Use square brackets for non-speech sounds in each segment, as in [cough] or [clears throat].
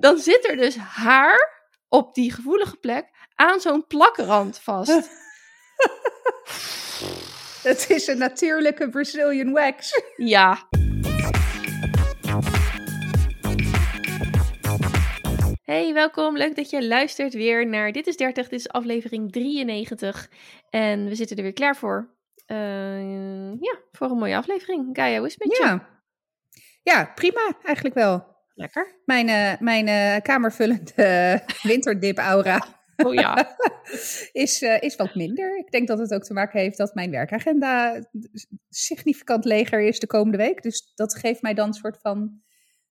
dan zit er dus haar op die gevoelige plek aan zo'n plakrand vast. [laughs] Het is een natuurlijke Brazilian wax. Ja. Hey, welkom. Leuk dat je luistert weer naar Dit is 30. Dit is aflevering 93. En we zitten er weer klaar voor. Uh, ja, voor een mooie aflevering. Gaia, hoe is het met je? Ja. ja, prima eigenlijk wel. Lekker. Mijn, uh, mijn uh, kamervullende [laughs] winterdip-aura Oh ja. [laughs] is, uh, is wat minder. Ik denk dat het ook te maken heeft dat mijn werkagenda significant leger is de komende week. Dus dat geeft mij dan een soort van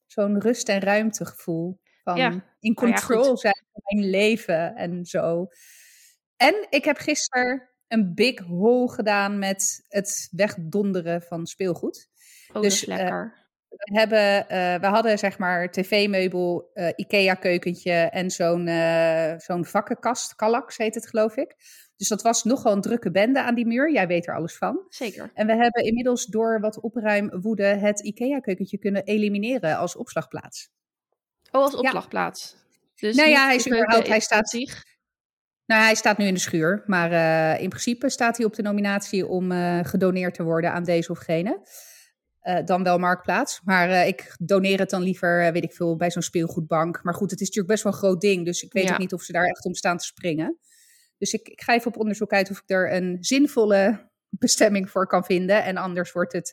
zo'n rust- en ruimtegevoel. Van Ja. in Nou ja, control zijn van mijn leven en zo. En ik heb gisteren een big haul gedaan met het wegdonderen van speelgoed. Oh, Dus, lekker. We, hebben, eh, we hadden zeg maar tv-meubel, eh, Ikea-keukentje en zo'n eh, zo'n vakkenkast, Kallax heet het geloof ik. Dus dat was nogal een drukke bende aan die muur. Jij weet er alles van. Zeker. En we hebben inmiddels door wat opruimwoede het Ikea-keukentje kunnen elimineren als opslagplaats. Oh, als opslagplaats. Dus Nou ja, hij is überhaupt- hij staat- zich. Nou, hij staat nu in de schuur, maar in principe staat hij op de nominatie om gedoneerd te worden aan deze of gene. Eh, dan wel Marktplaats. Maar eh, ik doneer het dan liever, eh, weet ik veel, bij zo'n speelgoedbank. Maar goed, het is natuurlijk best wel een groot ding. Dus ik weet Ja. ook niet of ze daar echt om staan te springen. Dus ik, ik ga even op onderzoek uit of ik er een zinvolle bestemming voor kan vinden. En anders wordt het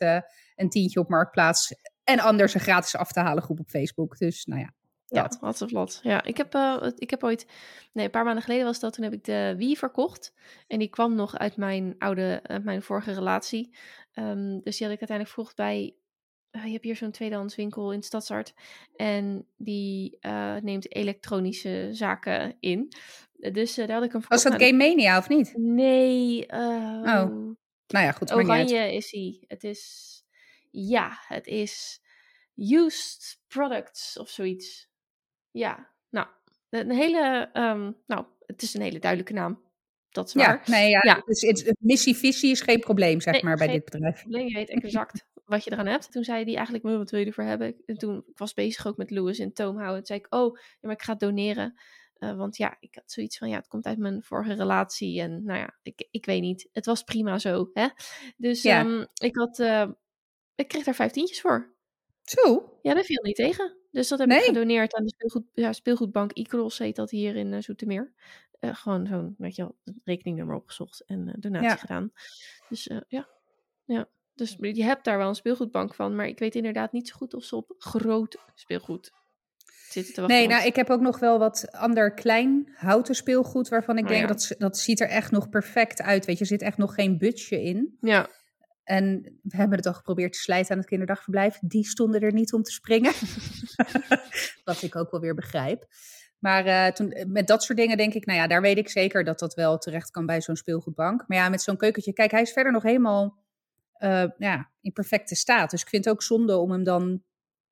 een tientje op Marktplaats. En anders een gratis af te halen groep op Facebook. Dus nou ja. Ja, wat een vlot. Ja, ik heb, eh, ik heb ooit, nee, een paar maanden geleden was dat, toen heb ik de Wii verkocht. En die kwam nog uit mijn oude, uit mijn vorige relatie. Ehm, dus die had ik uiteindelijk verkocht bij, eh, je hebt hier zo'n tweedehands winkel in Stadshart. En die eh, neemt elektronische zaken in. Dus daar had ik hem Was dat Nou, Game Mania of niet? Nee. Oh, Nou ja, goed. Oranje is hij. Het is, ja, het is used products of zoiets. Ja, nou, een hele, ehm, nou, het is een hele duidelijke naam. Dat is waar. Ja, nee, ja, Ja. Dus het, missie-visie is geen probleem, zeg Nee, maar, bij dit bedrijf. probleem, je weet exact wat je eraan hebt. Toen zei hij eigenlijk, "Maar wat wil je ervoor hebben? En toen, ik was bezig ook met Louis in Toomhouden. Toen zei ik, oh, ja, maar ik ga het doneren. Eh, want ja, ik had zoiets van, ja, het komt uit mijn vorige relatie. En nou ja, ik, ik weet niet. Het was prima zo, hè. Dus Ja. ehm, ik had, eh, ik kreeg daar vijftientjes voor. Zo, Ja, dat viel niet tegen. Dus dat heb Nee? ik gedoneerd aan de speelgoed, ja, speelgoedbank Icros heet dat hier in eh, Zoetermeer. Eh, gewoon zo'n, weet je wel, rekeningnummer opgezocht en eh, donatie Ja. gedaan. Dus ja. ja. Dus je hebt daar wel een speelgoedbank van, maar ik weet inderdaad niet zo goed of ze op groot speelgoed zitten te wachten. nee, nou, ik heb ook nog wel wat ander klein houten speelgoed, waarvan ik Oh, denk ja. dat, ze- dat ziet er echt nog perfect uit. Weet je, er zit echt nog geen budget in. Ja, En we hebben het al geprobeerd te slijten aan het kinderdagverblijf. Die stonden er niet om te springen. [laughs] Wat ik ook wel weer begrijp. Maar eh, toen, met dat soort dingen denk ik, nou ja, daar weet ik zeker dat dat wel terecht kan bij zo'n speelgoedbank. Maar ja, met zo'n keukentje, kijk, hij is verder nog helemaal eh, ja, in perfecte staat. Dus ik vind het ook zonde om hem dan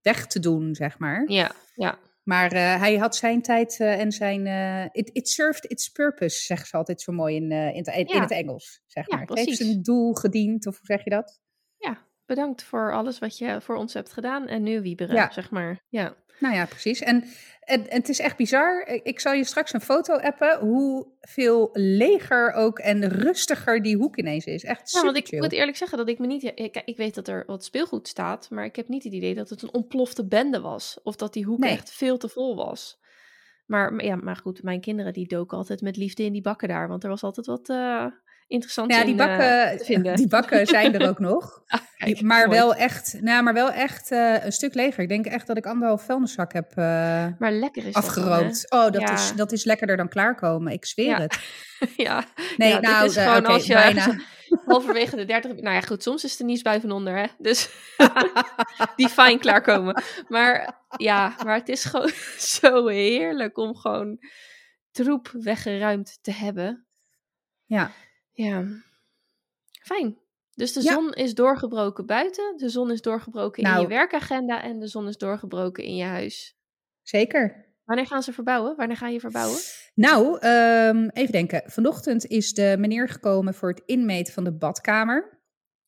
weg te doen, zeg maar. ja, ja. Maar eh, hij had zijn tijd eh, en zijn. eh, it, it served its purpose, zeggen ze altijd zo mooi in, in, het, in Ja. het Engels. Zeg Ja, maar. Het heeft zijn doel gediend, of hoe zeg je dat? Ja, bedankt voor alles wat je voor ons hebt gedaan. En nu wieberen, Ja. zeg maar. Ja. Nou ja, precies. En, en, en het is echt bizar. Ik, zal je straks een foto appen. Hoeveel leger ook en rustiger die hoek ineens is. Echt Ja, super want ik chill. moet eerlijk zeggen dat ik me niet... Ik, ik weet dat er wat speelgoed staat, maar ik heb niet het idee dat het een ontplofte bende was. Of dat die hoek Nee. echt veel te vol was. Maar, maar ja, maar goed, mijn kinderen die doken altijd met liefde in die bakken daar. Want er was altijd wat eh interessants Ja, die eh, bakken, te vinden. [laughs] die bakken zijn er ook nog. [laughs] Ah, kijk, maar, mooi. wel echt, nou, maar wel echt eh, een stuk leger. Ik denk echt dat ik anderhalf vuilniszak heb eh, Maar lekker is dan, afgerookt. oh, dat, Ja. is, dat is lekkerder dan klaarkomen. Ik zweer Ja. het. [laughs] ja, Nee, ja, nou, is eh, gewoon als je bijna. halverwege de 30... Nou ja, goed, soms is de nieuwsbui van onder, hè. Dus die fijn klaarkomen. Maar ja, maar het is gewoon zo heerlijk om gewoon troep weggeruimd te hebben. Ja. Ja, fijn. Dus de Ja. zon is doorgebroken buiten, de zon is doorgebroken in Nou. je werkagenda en de zon is doorgebroken in je huis. Zeker. Wanneer gaan ze verbouwen? Wanneer ga je verbouwen? Nou, ehm, even denken. Vanochtend is de meneer gekomen voor het inmeten van de badkamer.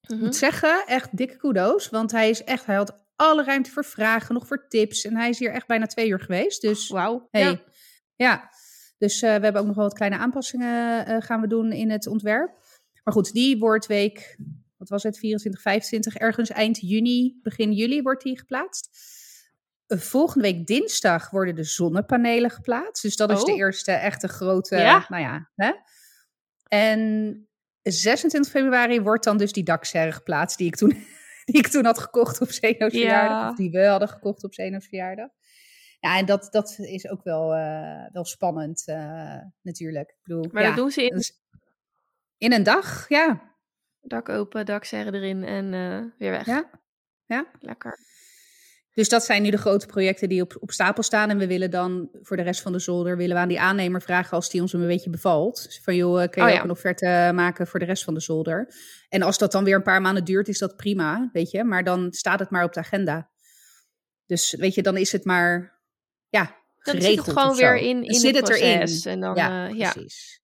Ik Mhm. moet zeggen, echt dikke kudo's. Want hij is echt, hij had alle ruimte voor vragen, nog voor tips. En hij is hier echt bijna twee uur geweest. Dus Wauw. hey, Ja. ja. Dus eh, we hebben ook nog wel wat kleine aanpassingen eh, gaan we doen in het ontwerp. Maar goed, die wordt week, wat was het, 24, 25, ergens eind juni, begin juli wordt die geplaatst. Eh, Volgende week dinsdag worden de zonnepanelen geplaatst. Dus dat is de Oh. eerste echte grote, Ja. nou ja. Hè? En 26 februari wordt dan dus die dakserre geplaatst die ik toen, [laughs] die ik toen had gekocht op Zeno's Ja. verjaardag. Of die we hadden gekocht op Zeno's verjaardag. Ja, en dat, dat is ook wel, eh, wel spannend eh, natuurlijk. Ik bedoel, Maar ja, dat doen ze in in een dag, ja. dak open, dakserre erin en eh, weer weg. ja. ja. Lekker. Dus dat zijn nu de grote projecten die op, op stapel staan. En we willen dan voor de rest van de zolder willen we aan die aannemer vragen als die ons een beetje bevalt. Dus van joh, kun je Oh, ook een offerte maken voor de rest van de zolder. En als dat dan weer een paar maanden duurt, is dat prima, weet je. Maar dan staat het maar op de agenda. Dus weet je, dan is het maar, ja, Dan zit het gewoon weer in, in zit het het erin. En dan, ja, eh, ja. precies.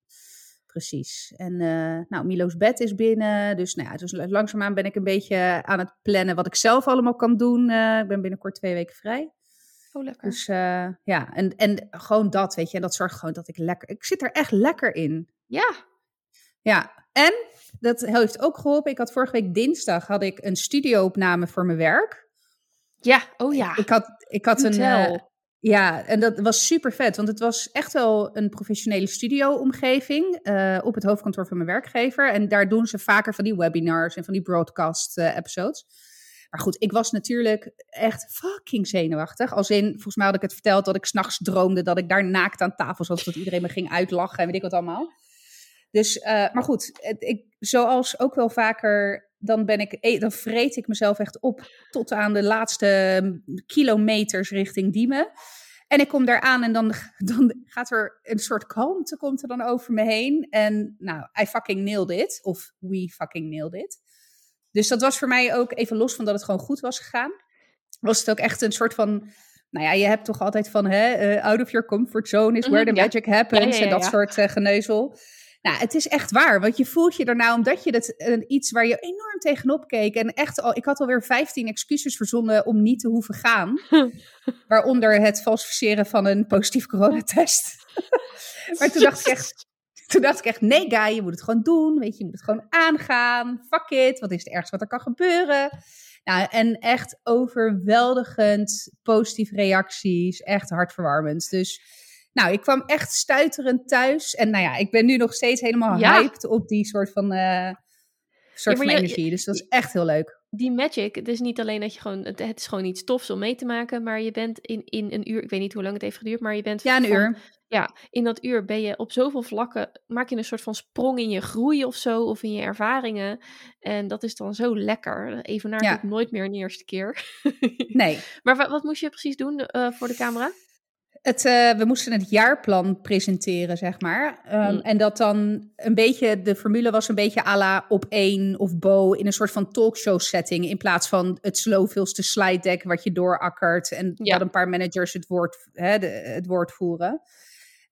Precies. En eh, nou, Milo's bed is binnen. Dus, nou ja, dus langzaamaan ben ik een beetje aan het plannen wat ik zelf allemaal kan doen. Eh, ik ben binnenkort twee weken vrij. Oh, lekker. Dus ja, en, en gewoon dat, weet je. En dat zorgt gewoon dat ik lekker... Ik zit er echt lekker in. ja. Ja, en dat heeft ook geholpen. Ik had vorige week dinsdag had ik een studioopname voor mijn werk. Ja, oh ja. Ik had, ik had een... eh, ja, en dat was super vet, want het was echt wel een professionele studio-omgeving eh, op het hoofdkantoor van mijn werkgever. En daar doen ze vaker van die webinars en van die broadcast-episodes. maar goed, ik was natuurlijk echt fucking zenuwachtig. Als in, volgens mij had ik het verteld dat ik s'nachts droomde dat ik daar naakt aan tafel zat, dat iedereen me ging uitlachen en weet ik wat allemaal. Dus, eh, maar goed, ik, zoals ook wel vaker, dan ben ik, eh, dan vreet ik mezelf echt op tot aan de laatste kilometers richting Diemen. En ik kom daar aan en dan, [laughs] dan gaat er een soort kalmte komt er dan over me heen. En nou, I fucking nailed it. Of we fucking nailed it. Dus dat was voor mij ook, even los van dat het gewoon goed was gegaan, was het ook echt een soort van... Nou ja, je hebt toch altijd van, hè, eh, out of your comfort zone is where the Mhm, ja. magic happens. Ja, ja, ja, en dat soort eh, geneuzel. Nou, het is echt waar, want je voelt je daarna, omdat je dat eh, iets waar je enorm tegenop keek. En echt al, ik had alweer 15 excuses verzonnen om niet te hoeven gaan. [laughs] Waaronder het falsificeren van een positief coronatest. [laughs] maar toen dacht ik echt, toen dacht ik echt, nee guy, je moet het gewoon doen. Weet je, je moet het gewoon aangaan. Fuck it, wat is het ergste wat er kan gebeuren? Nou, en echt overweldigend positieve reacties. Echt hartverwarmend. Dus nou, ik kwam echt stuiterend thuis. En nou ja, ik ben nu nog steeds helemaal Ja. hyped op die soort van, eh, soort van je- energie. Dus dat is echt heel leuk. die magic, het is niet alleen dat je gewoon, het, het is gewoon iets tofs om mee te maken, maar je bent in, in een uur, ik weet niet hoe lang het heeft geduurd, maar je bent Ja, een van- uur. Ja, in dat uur ben je op zoveel vlakken, maak je een soort van sprong in je groei of zo, of in je ervaringen. En dat is dan zo lekker. Even naar Ja. het nooit meer een eerste keer. Nee, [laughs] maar wat, wat moest je precies doen eh, voor de camera? Het, eh, we moesten het jaarplan presenteren, zeg maar. Ehm, Mm. En dat dan een beetje, de formule was een beetje à la op één of Bo in een soort van talkshow setting. In plaats van het zoveelste slide deck wat je doorakkert en Ja. dat een paar managers het woord, hè, de, het woord voeren.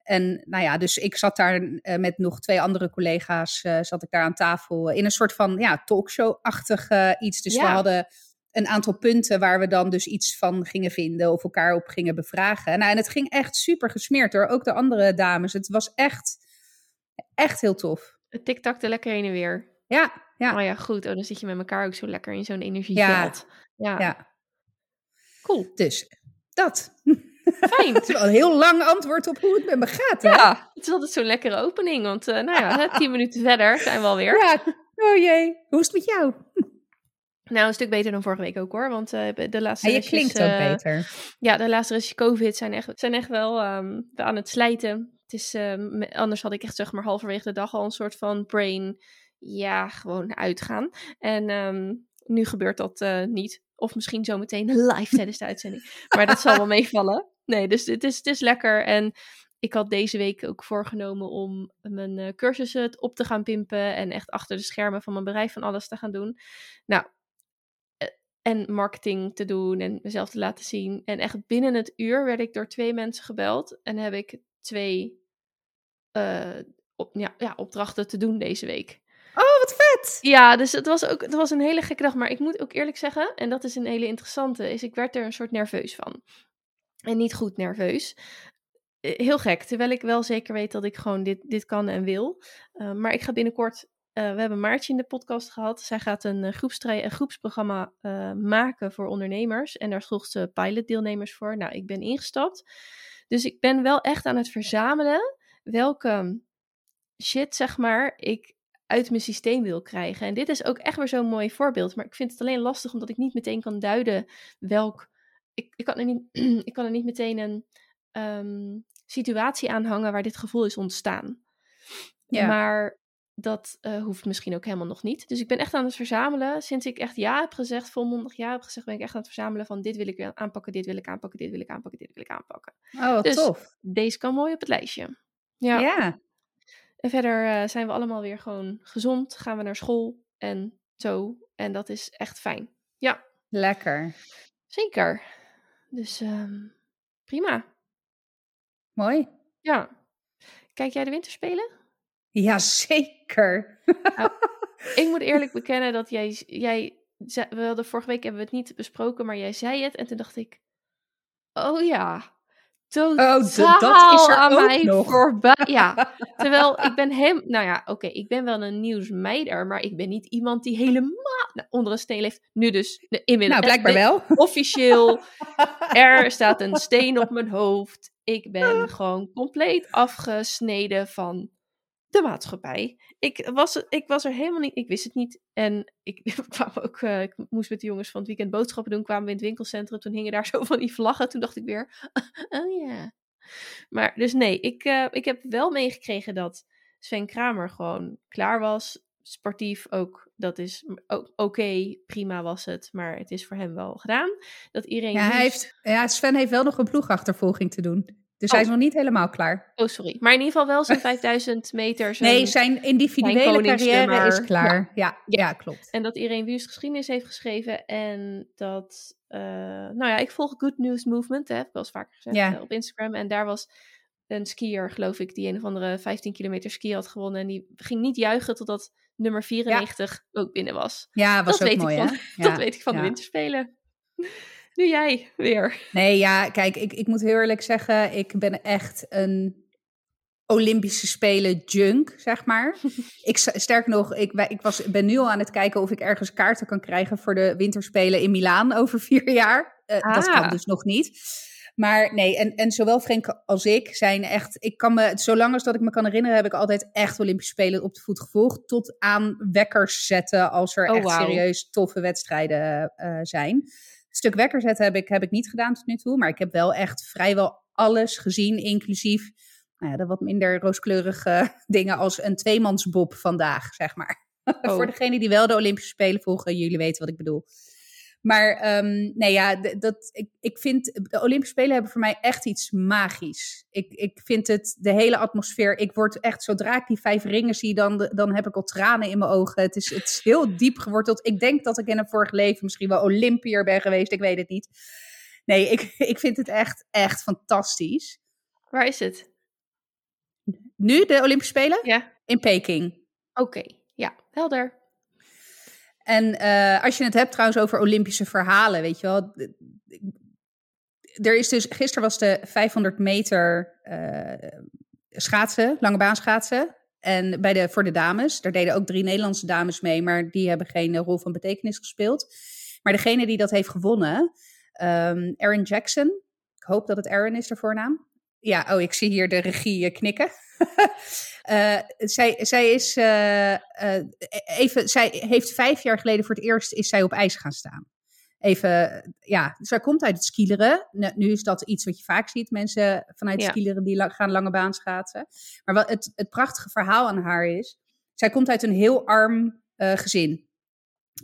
En nou ja, dus ik zat daar eh, met nog twee andere collega's, eh, zat ik daar aan tafel in een soort van ja, talkshow-achtig iets. Dus we hadden een aantal punten waar we dan dus iets van gingen vinden of elkaar op gingen bevragen. Nou, en het ging echt super gesmeerd door ook de andere dames. Het was echt, echt heel tof. Het tiktakte lekker heen en weer. Ja, ja, Oh ja, goed. Oh, dan zit je met elkaar ook zo lekker in zo'n energieveld. Ja, ja. cool. Dus dat. Fijn. [laughs] Het is wel een heel lang antwoord op hoe het met me gaat. Hè? Ja, het is altijd zo'n lekkere opening. Want eh, nou ja, tien minuten verder zijn we alweer. Ja. Oh jee, hoe is het met jou? Nou, een stuk beter dan vorige week ook hoor. Want eh, de laatste Ja, je restjes, klinkt ook eh, beter. Ja, de laatste restjes COVID zijn echt, zijn echt wel ehm, aan het slijten. Het is, ehm, anders had ik echt zeg maar halverwege de dag al een soort van brain, ja, gewoon uitgaan. En ehm, nu gebeurt dat eh, niet. Of misschien zometeen [laughs] live tijdens de uitzending. Maar dat zal wel [laughs] meevallen. Nee, dus het is, het is lekker. En ik had deze week ook voorgenomen om mijn cursussen op te gaan pimpen. En echt achter de schermen van mijn bedrijf van alles te gaan doen. Nou, en marketing te doen en mezelf te laten zien. En echt binnen het uur werd ik door twee mensen gebeld. En heb ik twee eh, op, ja, ja, opdrachten te doen deze week. Oh, wat vet. Ja, dus het was ook het was een hele gekke dag. Maar ik moet ook eerlijk zeggen, en dat is een hele interessante, is ik werd er een soort nerveus van. En niet goed nerveus. Eh, Heel gek, terwijl ik wel zeker weet dat ik gewoon dit, dit kan en wil. Uh, maar ik ga binnenkort we hebben Maartje in de podcast gehad. Zij gaat een, uh, een groepsprogramma uh, maken voor ondernemers. En daar vroeg ze pilotdeelnemers voor. Nou, ik ben ingestapt. Dus ik ben wel echt aan het verzamelen welke shit, zeg maar, ik uit mijn systeem wil krijgen. En dit is ook echt weer zo'n mooi voorbeeld. Maar ik vind het alleen lastig omdat ik niet meteen kan duiden welk. Ik, ik, kan, er niet, [clears throat] ik kan er niet meteen een um, situatie aanhangen waar dit gevoel is ontstaan. Ja. Maar dat uh, hoeft misschien ook helemaal nog niet. Dus ik ben echt aan het verzamelen. Sinds ik echt ja heb gezegd, volmondig ja heb gezegd, ben ik echt aan het verzamelen van dit wil ik aanpakken, dit wil ik aanpakken, dit wil ik aanpakken, dit wil ik aanpakken. Oh, wat dus tof. deze kan mooi op het lijstje. Ja. ja. En verder uh, zijn we allemaal weer gewoon gezond, gaan we naar school en zo. En dat is echt fijn. Ja. Lekker. Zeker. Dus um, prima. Mooi. Ja. Kijk jij de winterspelen? Jazeker. Nou, ik moet [laughs] eerlijk bekennen dat jij, jij, we hadden vorige week hebben we het niet besproken, maar jij zei het en toen dacht ik, oh ja, totaal oh, dat is er aan ook mij nog. voorbij. [laughs] Ja, terwijl ik ben hem, nou ja, oké, okay, ik ben wel een nieuwsmeider, maar ik ben niet iemand die helemaal nou, onder een steen leeft. Nu dus, inmiddels. Nou, blijkbaar wel. Officieel, [laughs] er staat een steen op mijn hoofd. Ik ben gewoon compleet afgesneden van de maatschappij. Ik was, ik was er helemaal niet, ik wist het niet. En ik, [laughs] kwam ook, uh, ik moest met de jongens van het weekend boodschappen doen, kwamen we in het winkelcentrum. Toen hingen daar [laughs] zo van die vlaggen. Toen dacht ik weer, [laughs] oh ja. Maar dus nee, ik, uh, ik heb wel meegekregen dat Sven Kramer gewoon klaar was. Sportief ook, dat is oké, okay, prima was het, maar het is voor hem wel gedaan. Dat iedereen. Ja, hij heeft, ja, Sven heeft wel nog een ploegachtervolging te doen. Dus Oh. hij is nog niet helemaal klaar. Oh, sorry. Maar in ieder geval wel zijn 5000 meter. Zijn, Nee, zijn individuele zijn carrière is klaar. Ja, ja, klopt. En dat Irene Wüst geschiedenis heeft geschreven. En dat, eh, nou ja, ik volg Good News Movement, hè, heb ik wel eens vaker gezegd, Ja. eh, op Instagram. En daar was een skier, geloof ik, die een of andere 15 kilometer ski had gewonnen. En die ging niet juichen totdat nummer 94 ook binnen was. Ja, was dat ook weet mooi, ik van, [laughs] Dat weet ik van ja. de winterspelen. Nu jij weer. Nee, ja, kijk, ik, ik moet heel eerlijk zeggen, ik ben echt een Olympische Spelen junk, zeg maar. [laughs] ik, sterk nog, ik, ik was, ben nu al aan het kijken of ik ergens kaarten kan krijgen voor de Winterspelen in Milaan over [laughs] vier jaar. Eh, Dat Ah. kan dus nog niet. Maar nee, en, en zowel Frenk als ik zijn echt, ik kan me, zolang als dat ik me kan herinneren, heb ik altijd echt Olympische Spelen op de voet gevolgd. Tot aan wekkers zetten als er Oh, echt serieus toffe wedstrijden eh, zijn. Een stuk wekker zetten heb ik, heb ik niet gedaan tot nu toe. Maar ik heb wel echt vrijwel alles gezien, inclusief nou ja, de wat minder rooskleurige [laughs] dingen als een tweemansbob vandaag, zeg maar. [laughs] Oh. Voor degenen die wel de Olympische Spelen volgen, jullie weten wat ik bedoel. Maar ehm, nee, ja, dat, ik, ik vind de Olympische Spelen hebben voor mij echt iets magisch. Ik, ik vind het, de hele atmosfeer, ik word echt, zodra ik die vijf ringen zie, dan, dan heb ik al tranen in mijn ogen. Het is, het is heel diep geworteld. Ik denk dat ik in een vorig leven misschien wel Olympiër ben geweest, ik weet het niet. Nee, ik, [laughs] ik vind het echt, echt fantastisch. Waar is het? Nu de Olympische Spelen? Ja. In Peking. Oké. Ja, helder. En eh, als je het hebt trouwens over Olympische verhalen, weet je wel. Er is dus, gisteren was de 500 meter eh, schaatsen, lange baan schaatsen. En bij de, voor de dames, daar deden ook drie Nederlandse dames mee, maar die hebben geen eh, rol van betekenis gespeeld. Maar degene die dat heeft gewonnen, ehm Erin Jackson, ik hoop dat het Erin is de voornaam. Ja, oh, ik zie hier de regie knikken. Eh, zij, zij is eh, eh, even, zij heeft vijf jaar geleden voor het eerst is zij op ijs gaan staan. Even, ja, zij komt uit het skileren. Nu, is dat iets wat je vaak ziet, mensen vanuit Ja. skileren die la- gaan lange baan schaatsen. Maar wat het, het prachtige verhaal aan haar is, zij komt uit een heel arm gezin.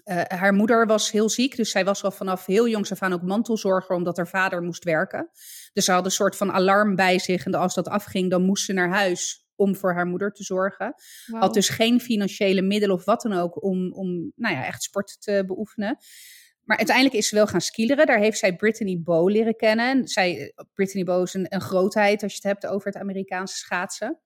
Eh, haar moeder was heel ziek, dus zij was al vanaf heel jongs af aan ook mantelzorger, omdat haar vader moest werken. Dus ze had een soort van alarm bij zich en als dat afging, dan moest ze naar huis om voor haar moeder te zorgen. Wauw. Had dus geen financiële middelen of wat dan ook om, om nou ja, echt sport te beoefenen. Maar uiteindelijk is ze wel gaan skileren. Daar heeft zij Brittany Bow leren kennen. En Zij, Brittany Bow is een, een grootheid als je het hebt over het Amerikaanse schaatsen.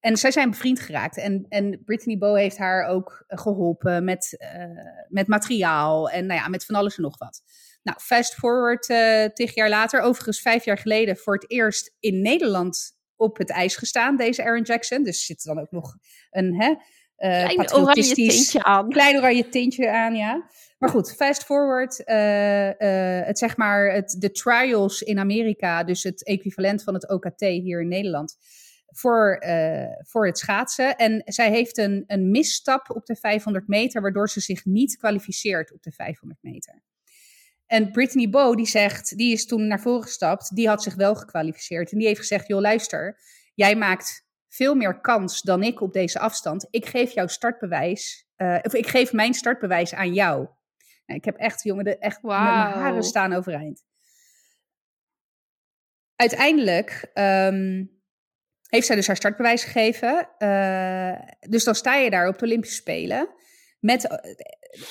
En zij zijn bevriend geraakt. En, en Brittany Bow heeft haar ook geholpen met, uh, met materiaal en nou ja, met van alles en nog wat. Nou, fast forward uh, tig jaar later, overigens vijf jaar geleden, voor het eerst in Nederland op het ijs gestaan, deze Aaron Jackson. Dus zit er dan ook nog een hè, uh, klein oranje tintje aan. Klein oranje tintje aan, ja. Maar goed, fast forward. Uh, uh, het zeg maar, het, de trials in Amerika, dus het equivalent van het OKT hier in Nederland, voor, uh, voor het schaatsen. En zij heeft een, een misstap op de 500 meter, waardoor ze zich niet kwalificeert op de 500 meter. En Brittany Bow, die zegt, die is toen naar voren gestapt, die had zich wel gekwalificeerd. En die heeft gezegd, joh luister, jij maakt veel meer kans dan ik op deze afstand. Ik geef jouw startbewijs, uh, of ik geef mijn startbewijs aan jou. Nou, ik heb echt, jongen, de, echt wow. mijn haren staan overeind. Uiteindelijk um, heeft zij dus haar startbewijs gegeven. Uh, dus dan sta je daar op de Olympische Spelen met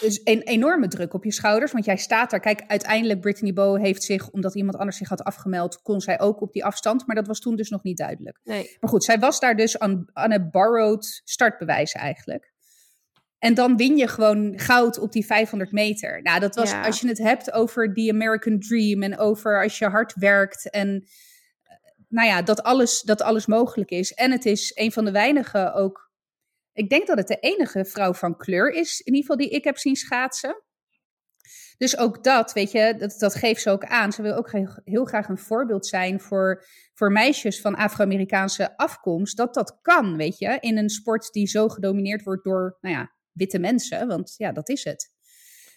dus een enorme druk op je schouders. Want jij staat daar. Kijk, uiteindelijk Brittany Bow heeft zich, omdat iemand anders zich had afgemeld, kon zij ook op die afstand. Maar dat was toen dus nog niet duidelijk. Nee. Maar goed, zij was daar dus aan, aan een borrowed startbewijs eigenlijk. En dan win je gewoon goud op die 500 meter. Nou, dat was, ja. als je het hebt over die American Dream en over als je hard werkt en nou ja, dat alles, dat alles mogelijk is. En het is een van de weinige ook ik denk dat het de enige vrouw van kleur is, in ieder geval die ik heb zien schaatsen. Dus ook dat, weet je, dat, dat geeft ze ook aan. Ze wil ook heel graag een voorbeeld zijn voor, voor meisjes van Afro-Amerikaanse afkomst. Dat dat kan, weet je, in een sport die zo gedomineerd wordt door, nou ja, witte mensen. Want ja, dat is het.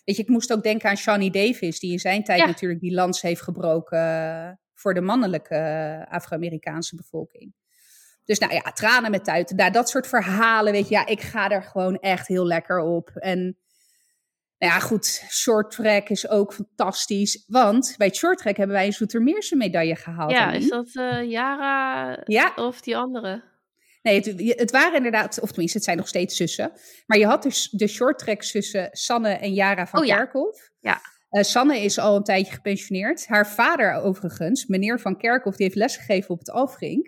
Weet je, ik moest ook denken aan Shawnee Davis, die in zijn tijd ja. natuurlijk die lans heeft gebroken voor de mannelijke Afro-Amerikaanse bevolking. Dus nou ja, tranen met tuiten. Nou, dat soort verhalen, weet je, ja, ik ga er gewoon echt heel lekker op. En nou ja, goed, short track is ook fantastisch. Want bij het short track hebben wij een Zoetermeerse medaille gehaald. Ja, is dat uh, Yara ja. of die andere? Nee, het, het, waren inderdaad, of tenminste, het zijn nog steeds zussen. Maar je had dus de short track zussen Sanne en Yara van oh, ja. Kerkhoff. Ja. Uh, Sanne is al een tijdje gepensioneerd. Haar vader overigens, meneer Van Kerkhoff, die heeft lesgegeven op het Alfrink.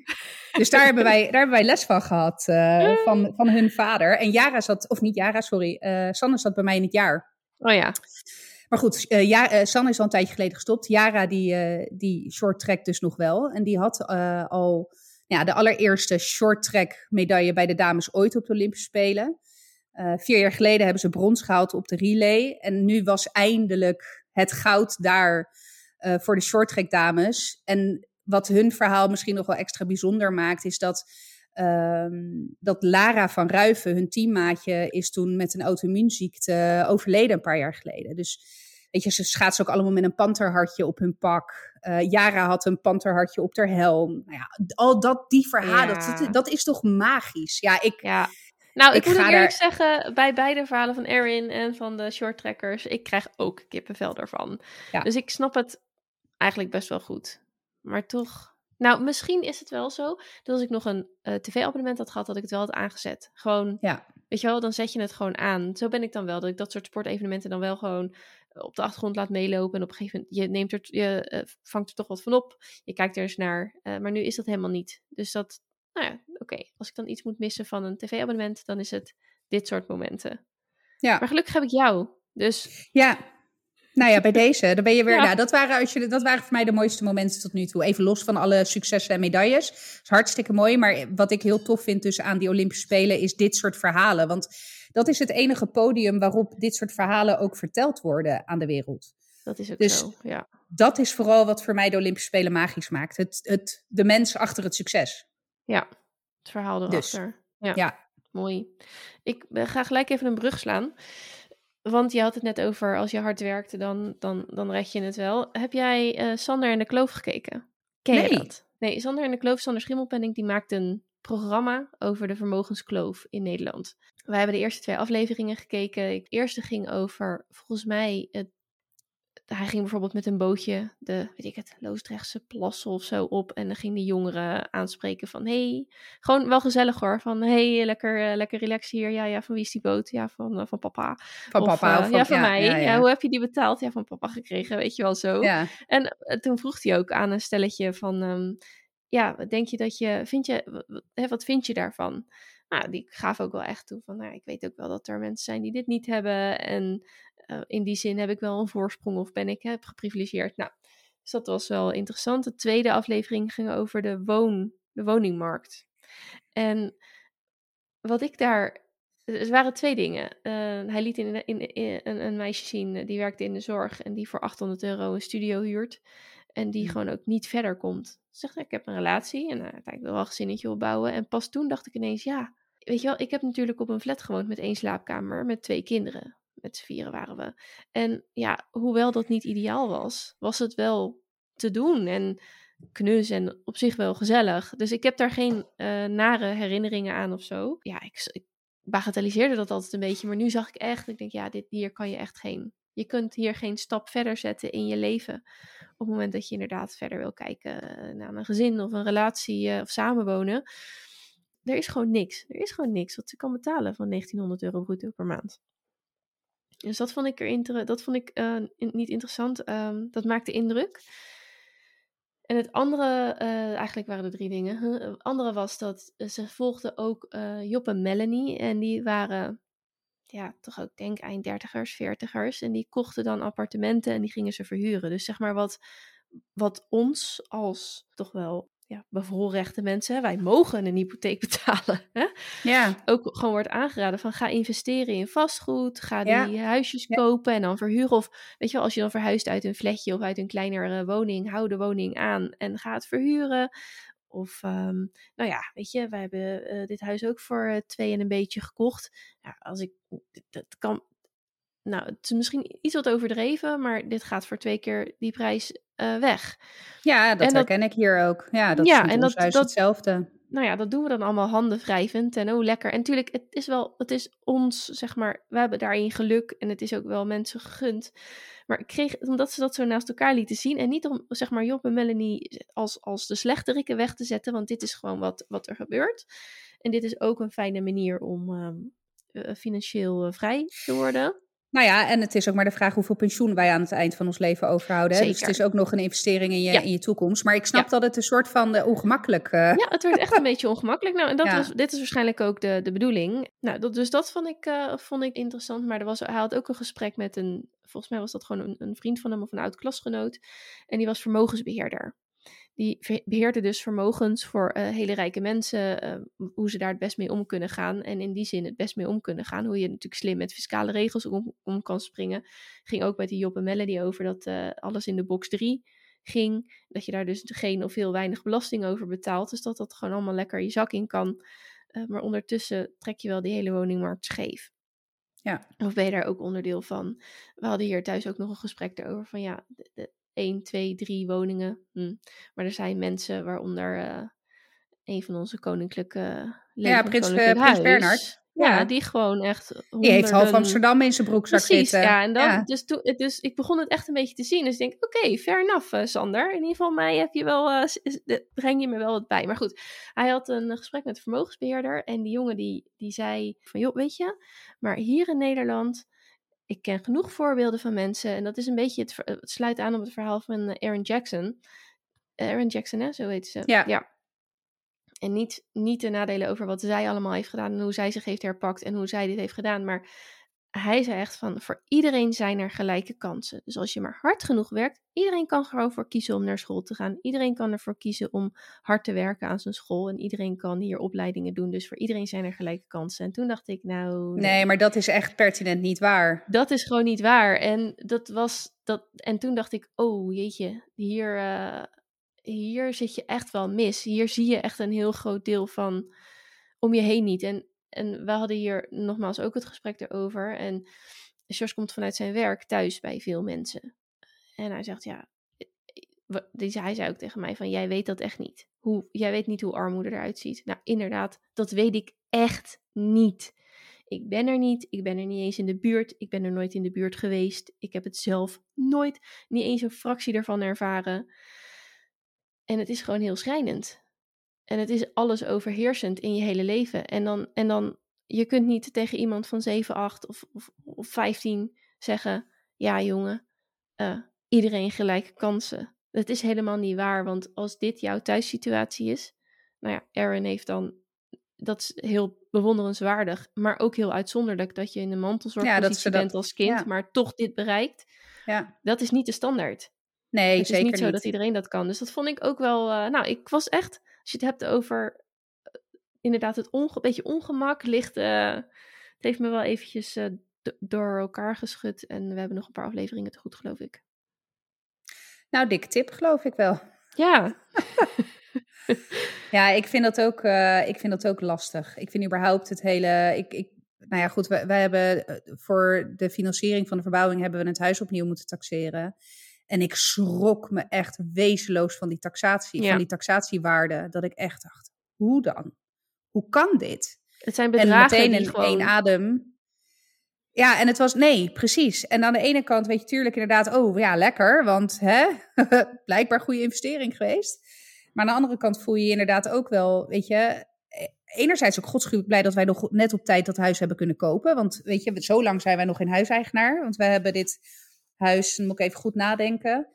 Dus daar, hebben, wij, daar hebben wij les van gehad, uh, van, van hun vader. En Jara zat, of niet Jara, sorry, uh, Sanne zat bij mij in het jaar. Oh ja. Maar goed, ja, Sanne is al een tijdje geleden gestopt. Jara, die, die short track dus nog wel. En die had al ja, de allereerste short track medaille bij de dames ooit op de Olympische Spelen. Uh, vier jaar geleden hebben ze brons gehaald op de relay. En nu was eindelijk het goud daar uh, voor de shorttrack dames. En wat hun verhaal misschien nog wel extra bijzonder maakt, is dat, um, dat Lara van Ruiven, hun teammaatje, is toen met een auto-immuunziekte overleden een paar jaar geleden. Dus weet je, ze schaatsen ook allemaal met een panterhartje op hun pak. Uh, Jara had een panterhartje op haar helm. Nou ja, al dat, die verhalen, ja. dat, dat, is toch magisch? Ja, ik... Ja. Nou, ik, ik moet eerlijk zeggen, bij beide verhalen van Erin en van de shorttrackers, ik krijg ook kippenvel ervan. Ja. Dus ik snap het eigenlijk best wel goed. Maar toch, nou, misschien is het wel zo dat als ik nog een uh, tv-abonnement had gehad, dat ik het wel had aangezet. Gewoon, ja. weet je wel, dan zet je het gewoon aan. Zo ben ik dan wel, dat ik dat soort sportevenementen dan wel gewoon op de achtergrond laat meelopen. En op een gegeven moment, je, neemt er, je uh, vangt er toch wat van op. Je kijkt er eens naar. Uh, maar nu is dat helemaal niet. Dus dat, nou ja, oké. Okay. Als ik dan iets moet missen van een tv-abonnement, dan is het dit soort momenten. Ja. Maar gelukkig heb ik jou. Dus. Ja. Nou ja, bij [laughs] deze, dan ben je weer. Ja. Nou, dat waren, als je, dat waren voor mij de mooiste momenten tot nu toe. Even los van alle successen en medailles. Dat is hartstikke mooi. Maar wat ik heel tof vind dus aan die Olympische Spelen is dit soort verhalen. Want dat is het enige podium waarop dit soort verhalen ook verteld worden aan de wereld. Dat is ook dus zo, ja. Dat is vooral wat voor mij de Olympische Spelen magisch maakt. Het, het, de mens achter het succes. Ja, het verhaal erachter. Dus, ja. ja. Mooi. Ik ga gelijk even een brug slaan. Want je had het net over als je hard werkte, dan, dan, dan red je het wel. Heb jij uh, Sander en de Kloof gekeken? Ken nee. je dat? Nee, Sander en de Kloof, Sander Schimmelpenning, die maakt een programma over de vermogenskloof in Nederland. Wij hebben de eerste twee afleveringen gekeken. De eerste ging over, volgens mij, het hij ging bijvoorbeeld met een bootje de, weet ik het, Loosdrechtse plassen of zo op. En dan ging de jongeren aanspreken van, hey, gewoon wel gezellig hoor. Van, hey, lekker, uh, lekker relax hier. Ja, ja, van wie is die boot? Ja, van, uh, van papa. Van of, papa? Uh, of van, ja, van ja, mij. Ja, ja, hoe heb je die betaald? Ja, van papa gekregen, weet je wel zo. En toen vroeg hij ook aan een stelletje van, um, ja, wat denk je dat je, vind je, hè, wat vind je daarvan? Nou, die gaf ook wel echt toe van, nou, ik weet ook wel dat er mensen zijn die dit niet hebben. En uh, in die zin heb ik wel een voorsprong of ben ik heb geprivilegeerd. Nou, dus dat was wel interessant. De tweede aflevering ging over de, woon, de woningmarkt. En wat ik daar. Er waren twee dingen. Uh, hij liet in, in, in, een, een, meisje zien die werkte in de zorg en die voor 800 euro een studio huurt. En die gewoon ook niet verder komt. Zegt, ik heb een relatie en uh, ik wil wel een gezinnetje opbouwen. En pas toen dacht ik ineens, ja, weet je wel, ik heb natuurlijk op een flat gewoond met één slaapkamer met twee kinderen. Met z'n vieren waren we. En ja, hoewel dat niet ideaal was, was het wel te doen. En knus en op zich wel gezellig. Dus ik heb daar geen uh, nare herinneringen aan of zo. Ja, ik, ik bagatelliseerde dat altijd een beetje. Maar nu zag ik echt, ik denk, ja, dit, hier kan je echt geen... Je kunt hier geen stap verder zetten in je leven. Op het moment dat je inderdaad verder wil kijken naar een gezin of een relatie uh, of samenwonen. Er is gewoon niks. Er is gewoon niks wat ze kan betalen van 1900 euro bruto per maand. Dus dat vond ik, er dat vond ik in, niet interessant. Um, dat maakte indruk. En het andere, uh, eigenlijk waren er drie dingen. Het andere was dat ze volgden ook uh, Job en Melanie. En die waren, ja, toch ook denk eind dertigers, veertigers. En die kochten dan appartementen en die gingen ze verhuren. Dus zeg maar wat, wat ons als toch wel ja, bevoorrechte mensen, wij mogen een hypotheek [laughs] betalen. Hè? Ja. Ook gewoon wordt aangeraden van ga investeren in vastgoed, ga die huisjes kopen en dan verhuren. Of weet je wel, als je dan verhuist uit een flatje of uit een kleinere woning, hou de woning aan en ga het verhuren. Of, um, nou ja, weet je, wij hebben uh, dit huis ook voor uh, twee en een beetje gekocht. Ja, als ik, dat kan, nou, het is misschien iets wat overdreven, maar dit gaat voor twee keer die prijs uh, weg. Ja, dat, herken ik hier ook. Ja, dat ja, is en dat, dat, hetzelfde. Nou ja, dat doen we dan allemaal handen wrijvend en oh lekker. En natuurlijk, het is wel, het is ons, zeg maar, we hebben daarin geluk en het is ook wel mensen gegund. Maar ik kreeg, omdat ze dat zo naast elkaar lieten zien en niet om, zeg maar, Job en Melanie als, als de slechterikken weg te zetten, want dit is gewoon wat, wat er gebeurt. En dit is ook een fijne manier om um, uh, financieel uh, vrij te worden. Nou ja, en het is ook maar de vraag hoeveel pensioen wij aan het eind van ons leven overhouden. Hè? Dus het is ook nog een investering in je, in je toekomst. Maar ik snap dat het een soort van uh, ongemakkelijk... Uh... Ja, het wordt echt een beetje ongemakkelijk. Nou, en dat was, dit is waarschijnlijk ook de, de bedoeling. Nou, dat, dus dat vond ik, uh, vond ik interessant. Maar er was, hij had ook een gesprek met een... Volgens mij was dat gewoon een, een vriend van hem of een oud klasgenoot. En die was vermogensbeheerder die beheerde dus vermogens voor uh, hele rijke mensen, uh, hoe ze daar het best mee om kunnen gaan. En in die zin het best mee om kunnen gaan. Hoe je natuurlijk slim met fiscale regels om, om kan springen. Ging ook met die Job en Melody over dat uh, alles in de box 3 ging. Dat je daar dus geen of heel weinig belasting over betaalt. Dus dat dat gewoon allemaal lekker je zak in kan. maar ondertussen trek je wel die hele woningmarkt scheef. Ja. Of ben je daar ook onderdeel van? We hadden hier thuis ook nog een gesprek erover van ja, de, de, 1, 2, 3 woningen. Hm. Maar er zijn mensen, waaronder uh, een van onze koninklijke Ja, prins, uh, prins Bernhard. Ja, ja, die gewoon echt. Honderden... Die heeft half Amsterdam in zijn broekzak Precies, zitten. Ja, en dan, ja. Dus, toen, dus ik begon het echt een beetje te zien. Dus ik denk, oké, okay, fair enough, uh, Sander. In ieder geval, mij heb je wel, uh, breng je me wel wat bij. Maar goed, hij had een gesprek met de vermogensbeheerder. En die jongen die, die zei van, joh, weet je, maar hier in Nederland ik ken genoeg voorbeelden van mensen. En dat is een beetje het, het sluit aan op het verhaal van eh, Aaron Jackson. Eh, Aaron Jackson, hè? Zo heet ze. Ja. ja. En niet, niet de nadelen over wat zij allemaal heeft gedaan en hoe zij zich heeft herpakt en hoe zij dit heeft gedaan. Maar hij zei echt van, voor iedereen zijn er gelijke kansen. Dus als je maar hard genoeg werkt, iedereen kan gewoon voor kiezen om naar school te gaan. Iedereen kan ervoor kiezen om hard te werken aan zijn school. En iedereen kan hier opleidingen doen. Dus voor iedereen zijn er gelijke kansen. En toen dacht ik, nou... Nee, maar dat is echt pertinent niet waar. Dat is gewoon niet waar. En dat was... Dat, en toen dacht ik, oh jeetje, hier, uh, hier zit je echt wel mis. Hier zie je echt een heel groot deel van om je heen niet. En en we hadden hier nogmaals ook het gesprek erover. En George komt vanuit zijn werk thuis bij veel mensen. En hij zegt, ja, hij zei ook tegen mij van, jij weet dat echt niet. Hoe, jij weet niet hoe armoede eruit ziet. Nou, inderdaad, dat weet ik echt niet. Ik ben er niet, ik ben er niet eens in de buurt, ik ben er nooit in de buurt geweest. Ik heb het zelf nooit, niet eens een fractie ervan ervaren. En het is gewoon heel schrijnend. En het is alles overheersend in je hele leven. En dan, en dan je kunt niet tegen iemand van 7, 8 of, of, of 15 zeggen: Ja, jongen, uh, iedereen gelijke kansen. Dat is helemaal niet waar, want als dit jouw thuissituatie is, nou ja, Aaron heeft dan, dat is heel bewonderenswaardig, maar ook heel uitzonderlijk dat je in een mantelzorgpositie ja, bent als kind, maar toch dit bereikt. Ja. Dat is niet de standaard. Nee, het zeker is niet zo niet. dat iedereen dat kan. Dus dat vond ik ook wel, uh, nou, ik was echt, als je het hebt over uh, inderdaad het onge beetje ongemak, ligt, uh, het heeft me wel eventjes door elkaar geschud en we hebben nog een paar afleveringen te goed, geloof ik. Nou, dikke tip, geloof ik wel. Ja. [laughs] ja, ik vind, dat ook, uh, ik vind dat ook lastig. Ik vind überhaupt het hele. Ik, ik, nou ja, goed, wij, wij hebben voor de financiering van de verbouwing hebben we het huis opnieuw moeten taxeren. En ik schrok me echt wezenloos van die taxatie, ja. van die taxatiewaarde. Dat ik echt dacht, hoe dan? Hoe kan dit? Het zijn bedragen en meteen in gewoon... één adem. Ja, en het was nee, precies. En aan de ene kant weet je tuurlijk inderdaad, oh ja, lekker, want hè, [laughs] blijkbaar goede investering geweest. Maar aan de andere kant voel je je inderdaad ook wel, weet je, enerzijds ook godschuwelijk blij dat wij nog net op tijd dat huis hebben kunnen kopen. Want weet je, zo lang zijn wij nog geen huiseigenaar. Want we hebben dit huis, dan moet ik even goed nadenken.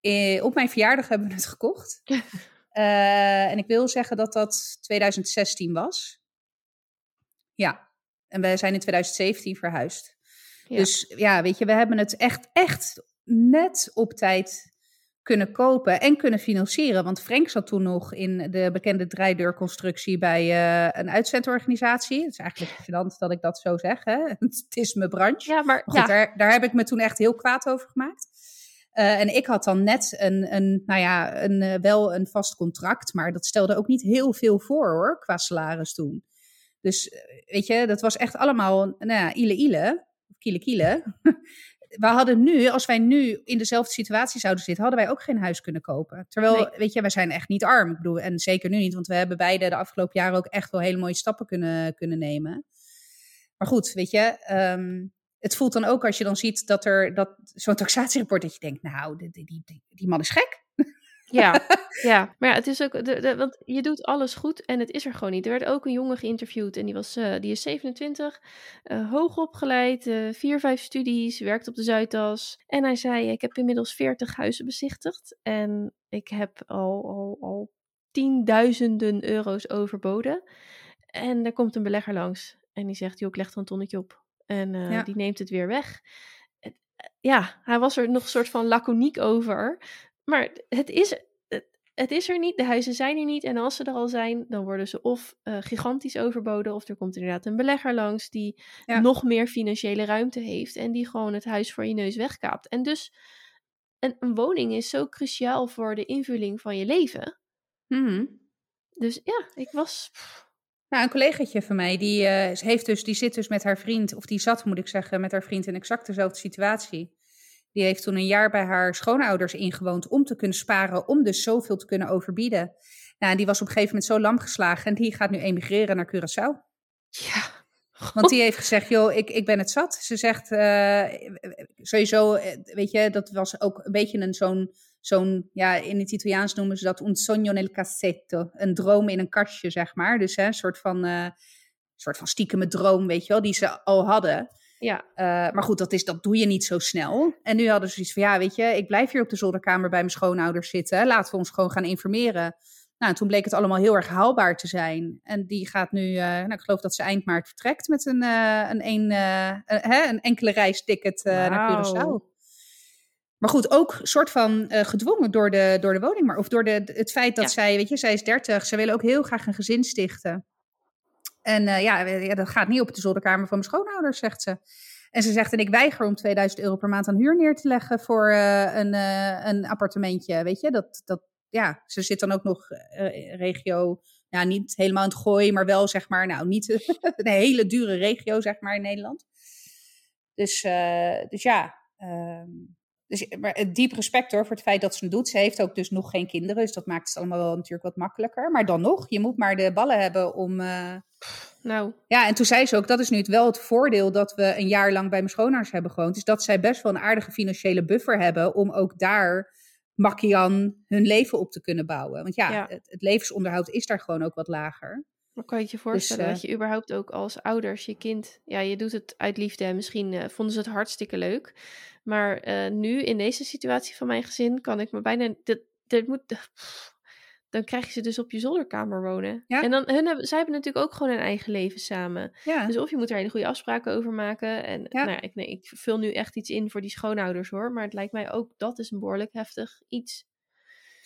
Eh, op mijn verjaardag hebben we het gekocht. uh, [laughs] en ik wil zeggen dat dat 2016 was. Ja, en wij zijn in 2017 verhuisd. Ja. Dus ja, weet je, we hebben het echt, echt net op tijd kunnen kopen en kunnen financieren. Want Frank zat toen nog in de bekende draaideurconstructie bij uh, een uitzendorganisatie. Het is eigenlijk gênant dat ik dat zo zeg. Hè? [laughs] het is mijn branche. Ja, maar, goed, ja. Daar, daar heb ik me toen echt heel kwaad over gemaakt. Uh, en ik had dan net een, een nou ja, een, uh, wel een vast contract, maar dat stelde ook niet heel veel voor hoor, qua salaris toen. Dus weet je, dat was echt allemaal, nou ja, ile ile, kiele kiele. [laughs] we hadden nu, als wij nu in dezelfde situatie zouden zitten, hadden wij ook geen huis kunnen kopen. Terwijl, nee. weet je, wij zijn echt niet arm. Ik bedoel, en zeker nu niet, want we hebben beide de afgelopen jaren ook echt wel hele mooie stappen kunnen, kunnen nemen. Maar goed, weet je, um, het voelt dan ook als je dan ziet dat er dat, zo'n taxatierapport, dat je denkt, nou, die, die, die, die man is gek. Ja, [laughs] ja, maar ja, het is ook, de, de, want je doet alles goed en het is er gewoon niet. Er werd ook een jongen geïnterviewd en die, was, uh, die is 27, uh, hoog opgeleid, uh, vier, vijf studies, werkt op de Zuidas. En hij zei, ik heb inmiddels 40 huizen bezichtigd en ik heb al, al, al tienduizenden euro's overboden. En er komt een belegger langs en die zegt, joh, ik leg er een tonnetje op. En ja. die neemt het weer weg. Ja, hij was er nog een soort van laconiek over. Maar het is, het is er niet, de huizen zijn er niet. En als ze er al zijn, dan worden ze of uh, gigantisch overboden, of er komt inderdaad een belegger langs die ja. nog meer financiële ruimte heeft en die gewoon het huis voor je neus wegkaapt. En dus een, een woning is zo cruciaal voor de invulling van je leven. -hmm. Dus ja, ik was. Nou, een collegaatje van mij, die, uh, heeft dus, die zit dus met haar vriend, of die zat moet ik zeggen, met haar vriend in exact dezelfde situatie. Die heeft toen een jaar bij haar schoonouders ingewoond om te kunnen sparen, om dus zoveel te kunnen overbieden. Nou, en die was op een gegeven moment zo lam geslagen en die gaat nu emigreren naar Curaçao. Ja. Want die heeft gezegd, joh, ik, ik ben het zat. Ze zegt, uh, sowieso, weet je, dat was ook een beetje een zo'n, zo'n, ja, in het Italiaans noemen ze dat un sogno nel cassetto. Een droom in een kastje, zeg maar. Dus hè, een soort van, uh, soort van stiekeme droom, weet je wel, die ze al hadden. Ja. Uh, maar goed, dat, is, dat doe je niet zo snel. En nu hadden ze zoiets van, ja, weet je, ik blijf hier op de zolderkamer bij mijn schoonouders zitten. Laten we ons gewoon gaan informeren. Nou, en toen bleek het allemaal heel erg haalbaar te zijn. En die gaat nu, uh, nou, ik geloof dat ze eind maart vertrekt met een, uh, een, een, een, een enkele reisticket wow. naar Curaçao. Maar goed, ook soort van gedwongen door de, door de woning, maar of door de, het feit dat ja. zij, weet je, zij is 30, ze willen ook heel graag een gezin stichten. En uh, ja, dat gaat niet op de zolderkamer van mijn schoonouders, zegt ze. En ze zegt, en ik weiger om 2000 euro per maand aan huur neer te leggen voor uh, een, uh, een appartementje. Weet je, dat, dat, ja, ze zit dan ook nog regio, ja, niet helemaal in het gooi, maar wel zeg maar, nou, niet [laughs] een hele dure regio, zeg maar, in Nederland. Dus, dus ja, um, dus, maar diep respect hoor voor het feit dat ze het doet. Ze heeft ook dus nog geen kinderen, dus dat maakt het allemaal wel natuurlijk wat makkelijker. Maar dan nog, je moet maar de ballen hebben om... Uh... Nou. Ja, en toen zei ze ook, dat is nu het wel het voordeel dat we een jaar lang bij mijn schoonouders hebben gewoond. Is dat zij best wel een aardige financiële buffer hebben om ook daar makkian hun leven op te kunnen bouwen. Want ja, ja. Het, het levensonderhoud is daar gewoon ook wat lager. Maar kan je je voorstellen Dus, dat je überhaupt ook als ouders je kind... Ja, je doet het uit liefde en misschien eh, vonden ze het hartstikke leuk. Maar eh, nu, in deze situatie van mijn gezin, kan ik me bijna... Dit, dit moet, [laughs] dan krijg je ze dus op je zolderkamer wonen. Ja. En dan, hun hebben, zij hebben natuurlijk ook gewoon een eigen leven samen. Ja, Dus of je moet er hele goede afspraken over maken. En Ja. nou ik, nee, ik vul nu echt iets in voor die schoonouders hoor. Maar het lijkt mij ook, dat is een behoorlijk heftig iets.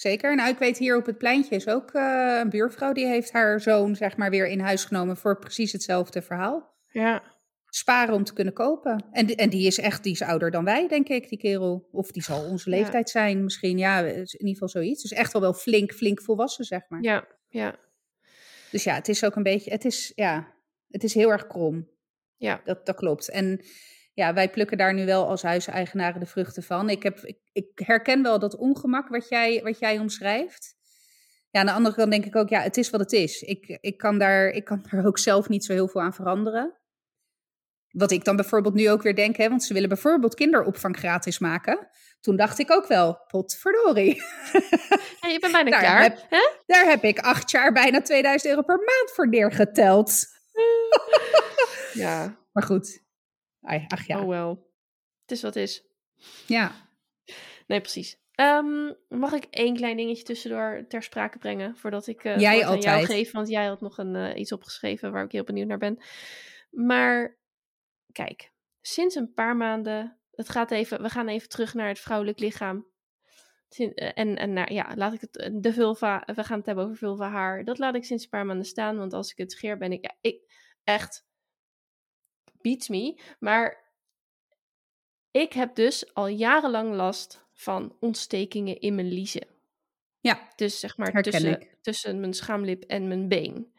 Zeker. Nou, ik weet hier op het pleintje is ook eh, een buurvrouw die heeft haar zoon zeg maar weer in huis genomen voor precies hetzelfde verhaal. Ja, Sparen om te kunnen kopen. En, die- en die is echt, die is ouder dan wij, denk ik, die kerel. Of die zal onze Ja. leeftijd zijn misschien. Ja, in ieder geval zoiets. Dus echt wel wel flink, flink volwassen, zeg maar. ja, ja, Dus ja, het is ook een beetje, het is, ja, het is heel erg krom. ja. Dat, dat klopt. En ja, wij plukken daar nu wel als huiseigenaren de vruchten van. Ik, heb, ik, ik herken wel dat ongemak wat jij, wat jij omschrijft. Ja, aan de andere kant denk ik ook, ja, het is wat het is. Ik, ik, kan daar, ik kan daar ook zelf niet zo heel veel aan veranderen. Wat ik dan bijvoorbeeld nu ook weer denk, hè, want ze willen bijvoorbeeld kinderopvang gratis maken. Toen dacht ik ook wel, potverdorie. Ja, je bent bijna [laughs] Daar klaar. heb- hè? Daar heb ik acht jaar bijna 2000 euro per maand voor neergeteld. Ja, [laughs] Maar goed. Ai, Ach ja. oh wel. Het is wat is. Ja. Nee, precies. Ehm, mag ik één klein dingetje tussendoor ter sprake brengen voordat ik het Jij aan jou geef? Want jij had nog een, eh, iets opgeschreven waar ik heel benieuwd naar ben. Maar kijk, sinds een paar maanden, het gaat even, we gaan even terug naar het vrouwelijk lichaam. Eh, En, en nou, ja, laat ik het, de vulva, we gaan het hebben over vulva haar. Dat laat ik sinds een paar maanden staan, want als ik het scheer ben ik, ja, ik echt, beats me. Maar ik heb dus al jarenlang last van ontstekingen in mijn liezen. Ja, Dus zeg maar Herken tussen, ik. tussen mijn schaamlip en mijn been.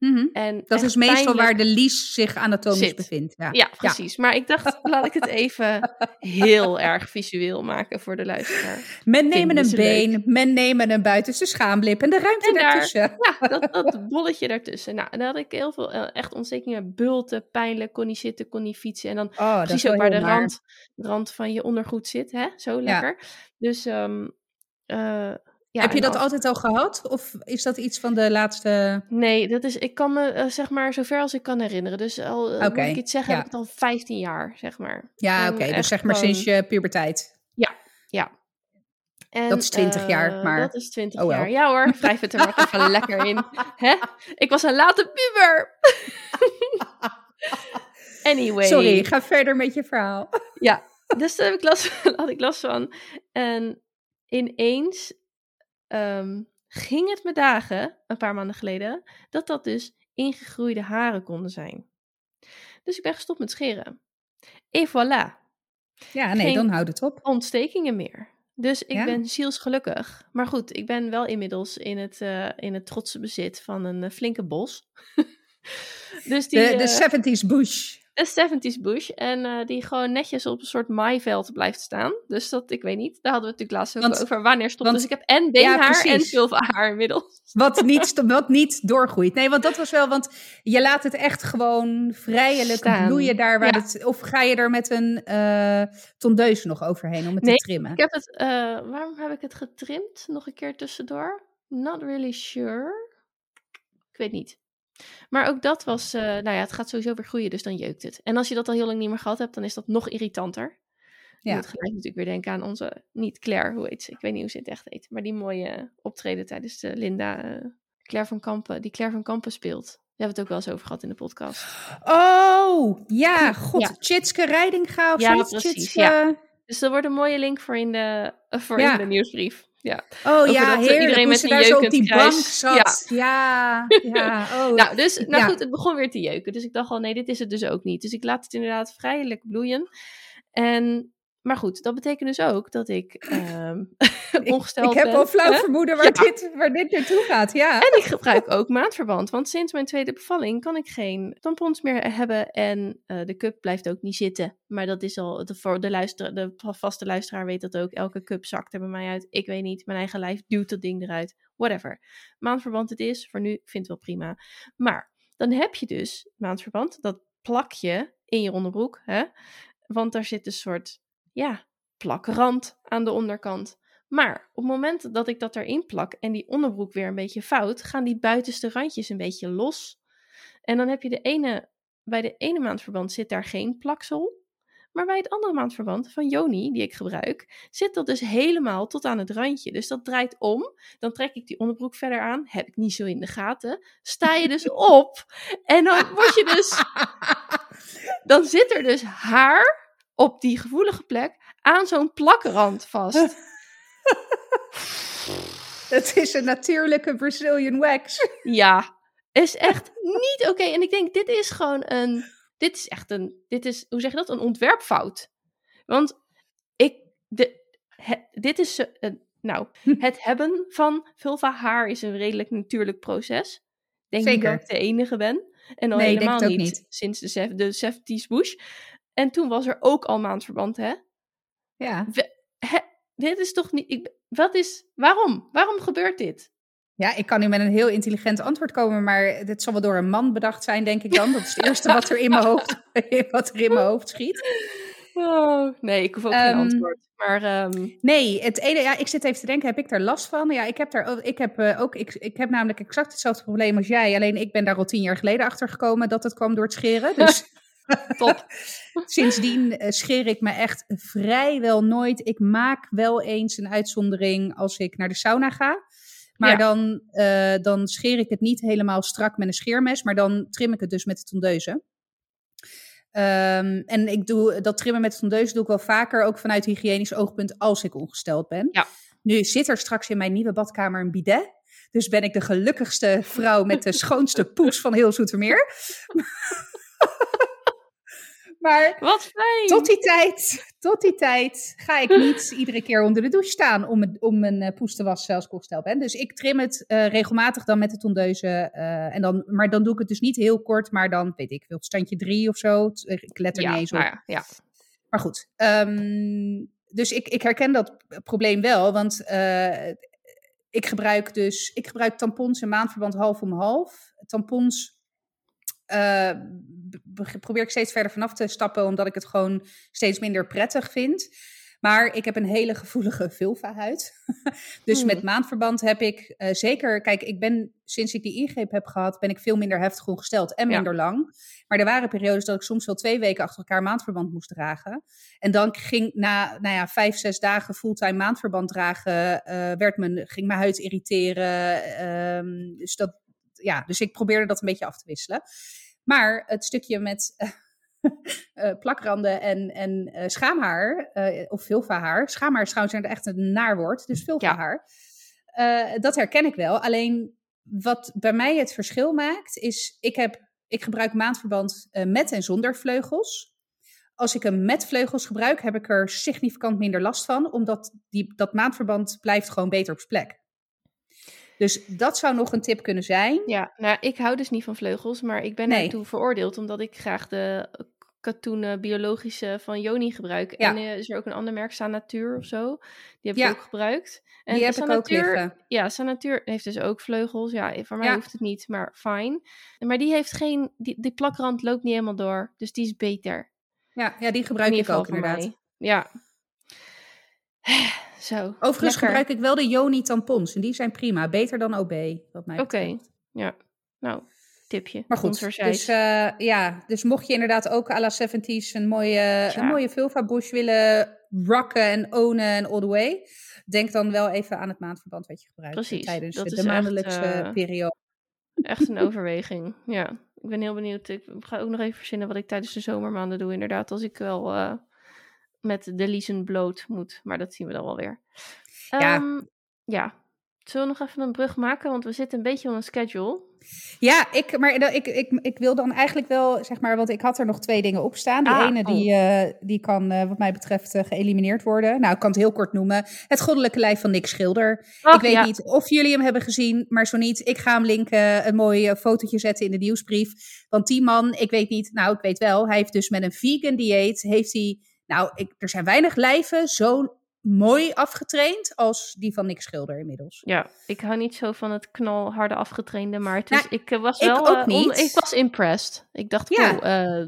Mhm. En dat is meestal pijnlijk- waar de lies zich anatomisch Zit. bevindt. Ja. Ja, precies. Maar ik dacht, [laughs] laat ik het even heel erg visueel maken voor de luisteraar. Men nemen een been, men nemen een buitenste schaamlip en de ruimte En daar- daartussen. Ja, [laughs] dat, dat bolletje daartussen. Nou, en dan had ik heel veel eh, echt ontstekingen. Bulten, pijnlijk, kon niet zitten, kon niet fietsen. En dan Oh, precies ook waar de rand, rand van je ondergoed zit. Hè? Zo lekker. Dus ehm, eh, ja, Heb je dat altijd al gehad? Of is dat iets van de laatste... Nee, dat is, ik kan me eh, zeg maar zover als ik kan herinneren. Dus al, Oké, moet ik iets zeggen, ja. heb ik al 15 jaar, zeg maar. Ja, oké. Dus zeg maar gewoon- sinds je puberteit. Ja. En, Dat is 20 jaar, eh, maar- Dat is 20 oh jaar. Ja hoor, wrijf het er maar even [laughs] lekker in. Hè? Ik was een late puber. [laughs] anyway. Sorry, ga verder met je verhaal. Ja, dus daar heb ik last, [laughs] had ik last van. En ineens ehm, ging het me dagen, een paar maanden geleden, dat dat dus ingegroeide haren konden zijn. Dus ik ben gestopt met scheren. Et voilà, Ja, nee, Geen- dan houd het op. ontstekingen meer. Dus ik Ja. ben zielsgelukkig. Maar goed, ik ben wel inmiddels in het, eh, in het trotse bezit van een eh, flinke bos. [laughs] dus die, De, de eh, 70s bush. Een 70s bush. En eh, die gewoon netjes op een soort maaiveld blijft staan. Dus dat, ik weet niet. Daar hadden we het natuurlijk laatst Want- over. Wanneer stopt. want- Dus ik heb en beenhaar en precies. vulva-haar inmiddels. Wat niet, [laughs] wat niet doorgroeit. Nee, want dat was wel, want je laat het echt gewoon vrijelijk Staan. bloeien daar waar Ja. het. Of ga je er met een eh tondeus nog overheen om het Nee, te trimmen? Ik heb het, eh, waarom heb ik het getrimd? Nog een keer tussendoor. Not really sure. Ik weet niet. Maar ook dat was, eh, nou ja, het gaat sowieso weer groeien, dus dan jeukt het. En als je dat al heel lang niet meer gehad hebt, dan is dat nog irritanter. Je Ja. moet gelijk natuurlijk weer denken aan onze, niet Claire, hoe heet ze? Ik weet niet hoe ze het echt heet. Maar die mooie optreden tijdens de Linda, eh, Claire van Kampen, die Claire van Kampen speelt. Daar hebben we het ook wel eens over gehad in de podcast. Oh, ja, god. Ja. Tjitske Reidinga of Ja, precies, ja. Dus er wordt een mooie link voor in de, eh, voor Ja. in de nieuwsbrief. Ja. Oh Over ja, dat, eh, heerlijk. iedereen met daar zo op die bank zat. Ja, ja. [laughs] Oh, Nou, dus, nou Ja. goed, het begon weer te jeuken. Dus ik dacht al, nee, dit is het dus ook niet. Dus ik laat het inderdaad vrijelijk bloeien. En, maar goed, dat betekent dus ook dat ik ehm [laughs] ongesteld ik heb ben. wel flauw hè? vermoeden waar, Ja. dit, waar dit naartoe gaat. Ja. En ik [laughs] gebruik ook maandverband. Want sinds mijn tweede bevalling kan ik geen tampons meer hebben. En eh, de cup blijft ook niet zitten. Maar dat is al, de, voor de, luister, de vaste luisteraar weet dat ook. Elke cup zakt er bij mij uit. Ik weet niet. Mijn eigen lijf duwt dat ding eruit. Whatever. Maandverband het is. Voor nu vind ik het wel prima. Maar dan heb je dus maandverband. Dat plak je in je onderbroek. Hè? Want daar zit een soort, ja, plakrand aan de onderkant. Maar op het moment dat ik dat erin plak en die onderbroek weer een beetje fout, gaan die buitenste randjes een beetje los. En dan heb je de ene, bij de ene maandverband zit daar geen plaksel. Maar bij het andere maandverband van Joni, die ik gebruik, zit dat dus helemaal tot aan het randje. Dus dat draait om. Dan trek ik die onderbroek verder aan. Heb ik niet zo in de gaten. Sta je dus op. En dan word je dus. [laughs] Dan zit er dus haar op die gevoelige plek aan zo'n plakrand vast. [laughs] Het is een natuurlijke Brazilian wax. Ja, is [laughs] echt niet oké. En ik denk, dit is gewoon een. Dit is echt een. Dit is, hoe zeg je dat? Een ontwerpfout. Want ik. De, he- dit is. eh, nou, het hebben van vulva haar is een redelijk natuurlijk proces. Ik denk niet Zeker. dat ik de enige ben. En al Nee, ik denk helemaal niet, niet. sinds de, de 70s bush. En toen was er ook al maandverband, hè? Ja. Hè, dit is toch niet. Ik, wat is. Waarom? Waarom gebeurt dit? ja, ik kan nu met een heel intelligent antwoord komen, maar dit zal wel door een man bedacht zijn, denk ik dan. Dat is het eerste wat er in mijn hoofd, [laughs] wat er in mijn hoofd schiet. Oh, nee, ik hoef ook geen Ehm, antwoord. Maar ehm, Nee, het ene, ja, ik zit even te denken, heb ik daar last van? Ja, ik heb daar ik heb eh, ook, ik, ik heb namelijk exact hetzelfde probleem als jij, alleen ik ben daar al tien jaar geleden achter gekomen dat het kwam door het scheren. Dus [laughs] top. [laughs] sindsdien eh, scheer ik me echt vrijwel nooit. Ik maak wel eens een uitzondering als ik naar de sauna ga. Maar Ja. dan, eh, dan scheer ik het niet helemaal strak met een scheermes, maar dan trim ik het dus met de tondeuze. Ehm, en ik doe dat trimmen met de tondeuze doe ik wel vaker, ook vanuit hygiënisch oogpunt, als ik ongesteld ben. Ja. Nu zit er straks in mijn nieuwe badkamer een bidet. Dus ben ik de gelukkigste vrouw met de schoonste poes van heel Zoetermeer. [laughs] maar Wat fijn. tot die tijd, tot die tijd ga ik [laughs] niet iedere keer onder de douche staan om, het, om mijn eh, poes te wassen als ik ben. Dus ik trim het eh, regelmatig dan met de tondeuze. eh, en dan, maar dan doe ik het dus niet heel kort, maar dan weet ik veel, standje drie of zo. Ik let er ja, niet eens op. nou ja. Maar goed, ehm, dus ik, ik herken dat probleem wel, want ik gebruik dus, ik gebruik tampons in maandverband half om half. Tampons eh, probeer ik steeds verder vanaf te stappen, omdat ik het gewoon steeds minder prettig vind. Maar ik heb een hele gevoelige [laughs] vulva-huid. [laughs] dus Hmm. met maandverband heb ik eh, zeker... Kijk, ik ben sinds ik die ingreep heb gehad... ben ik veel minder heftig ongesteld en Ja. minder lang. Maar er waren periodes dat ik soms wel twee weken achter elkaar maandverband moest dragen. En dan ging na nou ja, vijf, zes dagen fulltime maandverband dragen... eh, werd mijn, ging mijn huid irriteren. ehm, dus, dat, ja, dus ik probeerde dat een beetje af te wisselen. Maar het stukje met [laughs] eh, plakranden en, en eh, schaamhaar, eh, of vulva-haar. Schaamhaar is trouwens echt een naar woord, dus vulva-haar. Eh, dat herken ik wel. Alleen wat bij mij het verschil maakt, is ik, heb, ik gebruik maandverband eh, met en zonder vleugels. Als ik hem met vleugels gebruik, heb ik er significant minder last van, omdat die, dat maandverband blijft gewoon beter op zijn plek. Dus dat zou nog een tip kunnen zijn. Ja, nou, ik hou dus niet van vleugels, maar ik ben Nee. ertoe veroordeeld omdat ik graag de katoenen biologische van Joni gebruik. Ja. En eh, is er ook een ander merk, Sanatuur of zo. Die heb Ja. ik ook gebruikt. En Die heb ik ook liggen. Ja, Sanatuur heeft dus ook vleugels. Ja, voor mij Ja. hoeft het niet, maar fijn. Maar die heeft geen, die, die plakrand loopt niet helemaal door, dus die is beter. Ja, ja die gebruik In ik ook inderdaad. mij. Ja. Zo. Overigens lekker. gebruik ik wel de Joni tampons en die zijn prima. Beter dan OB, wat mij Oké, ja. Nou, tipje. Maar goed, dus, eh, ja, dus mocht je inderdaad ook à la 70s een mooie, Ja. een mooie vulva bush willen rocken en ownen en all the way, denk dan wel even aan het maandverband wat je gebruikt Precies, tijdens dat de, is de echt, maandelijkse eh, periode. Echt een overweging. Ja, ik ben heel benieuwd. Ik ga ook nog even verzinnen wat ik tijdens de zomermaanden doe. Inderdaad, als ik wel eh, met de liezen bloot moet. Maar dat zien we dan wel weer. Ja. Ehm, ja. Zullen we nog even een brug maken? Want we zitten een beetje op een schedule. Ja, ik, maar ik, ik, ik wil dan eigenlijk wel, zeg maar, want ik had er nog twee dingen op staan. Die Ah, ene, die, eh, die kan eh, wat mij betreft eh, geëlimineerd worden. Nou, ik kan het heel kort noemen. Het goddelijke lijf van Nick Schilder. Ik weet ja. niet of jullie hem hebben gezien, maar zo niet. Ik ga hem linken, een mooi fotootje zetten in de nieuwsbrief. Want die man, ik weet niet, nou ik weet wel, hij heeft dus met een vegan dieet, heeft hij, nou ik, er zijn weinig lijven zo mooi afgetraind als die van Nick Schilder inmiddels. Ja, ik hou niet zo van het knalharde afgetrainde. Maar het Nou, is, ik eh, was ik wel... ook eh, on- niet. ik was impressed. Ik dacht, Ja. wow, eh,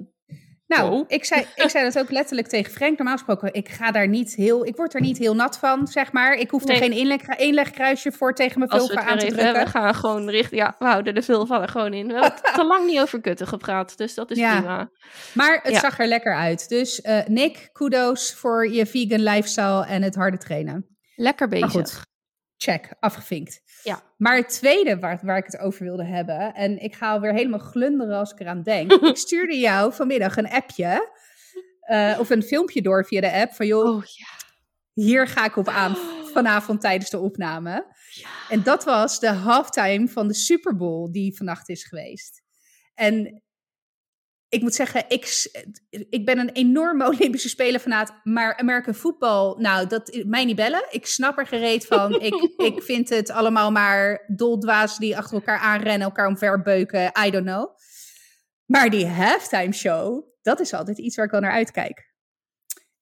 Nou, Wow. ik, zei, ik zei dat ook letterlijk tegen Frank. Normaal gesproken, ik ga daar niet heel, ik word er niet heel nat van, zeg maar. Ik hoef Nee. er geen inleg, inlegkruisje voor tegen mijn vulva aan te even hebben, drukken. we gaan gewoon richten. Ja, we houden de vulva er gewoon in. We hebben te lang niet over kutten gepraat, dus dat is Ja. prima. Maar het Ja. zag er lekker uit. Dus eh, Nick, kudos voor je vegan lifestyle en het harde trainen. Lekker Maar bezig. goed, check, afgevinkt. Ja. Maar het tweede waar, waar ik het over wilde hebben, en ik ga alweer helemaal glunderen als ik eraan denk. [laughs] ik stuurde jou vanmiddag een appje, eh, of een filmpje door via de app, van joh, Oh ja. hier ga ik op aan vanavond tijdens de opname. En dat was de halftime van de Super Bowl die vannacht is geweest. En ik moet zeggen, ik, ik ben een enorme [laughs] Olympische Spelerfanaat, maar American football, nou, dat mij niet bellen. Ik snap er gereed van. [laughs] ik, ik vind het allemaal maar doldwaas die achter elkaar aanrennen, elkaar omverbeuken, I don't know. Maar die halftime show, dat is altijd iets waar ik wel naar uitkijk.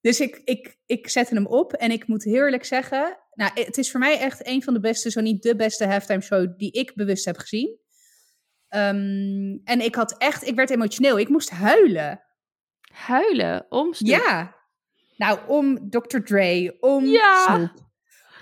Dus ik, ik, ik zette hem op en ik moet heel eerlijk zeggen, nou, het is voor mij echt een van de beste, zo niet de beste halftime show die ik bewust heb gezien. Ehm, en ik had echt, ik werd emotioneel. Ik moest huilen. Huilen, om. Ja. Nou, om Dr. Dre, om Ja.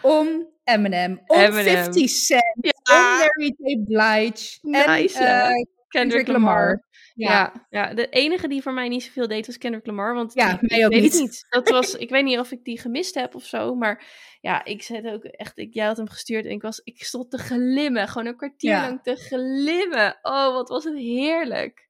Om Eminem, om Eminem. 50 Cent, Ja. om Mary J. Blige Nice, en ja. eh, Kendrick Lamar. Ja. Ja, de enige die voor mij niet zoveel deed was Kendrick Lamar. Want Ja, die- mij ik ook weet het niet. Dat was, [laughs] ik weet niet of ik die gemist heb of zo. Maar ja, ik zet ook echt. Ik, jij had hem gestuurd en ik, was, ik stond te glimmen. Gewoon een kwartier Ja. lang te glimmen. Oh, wat was het heerlijk.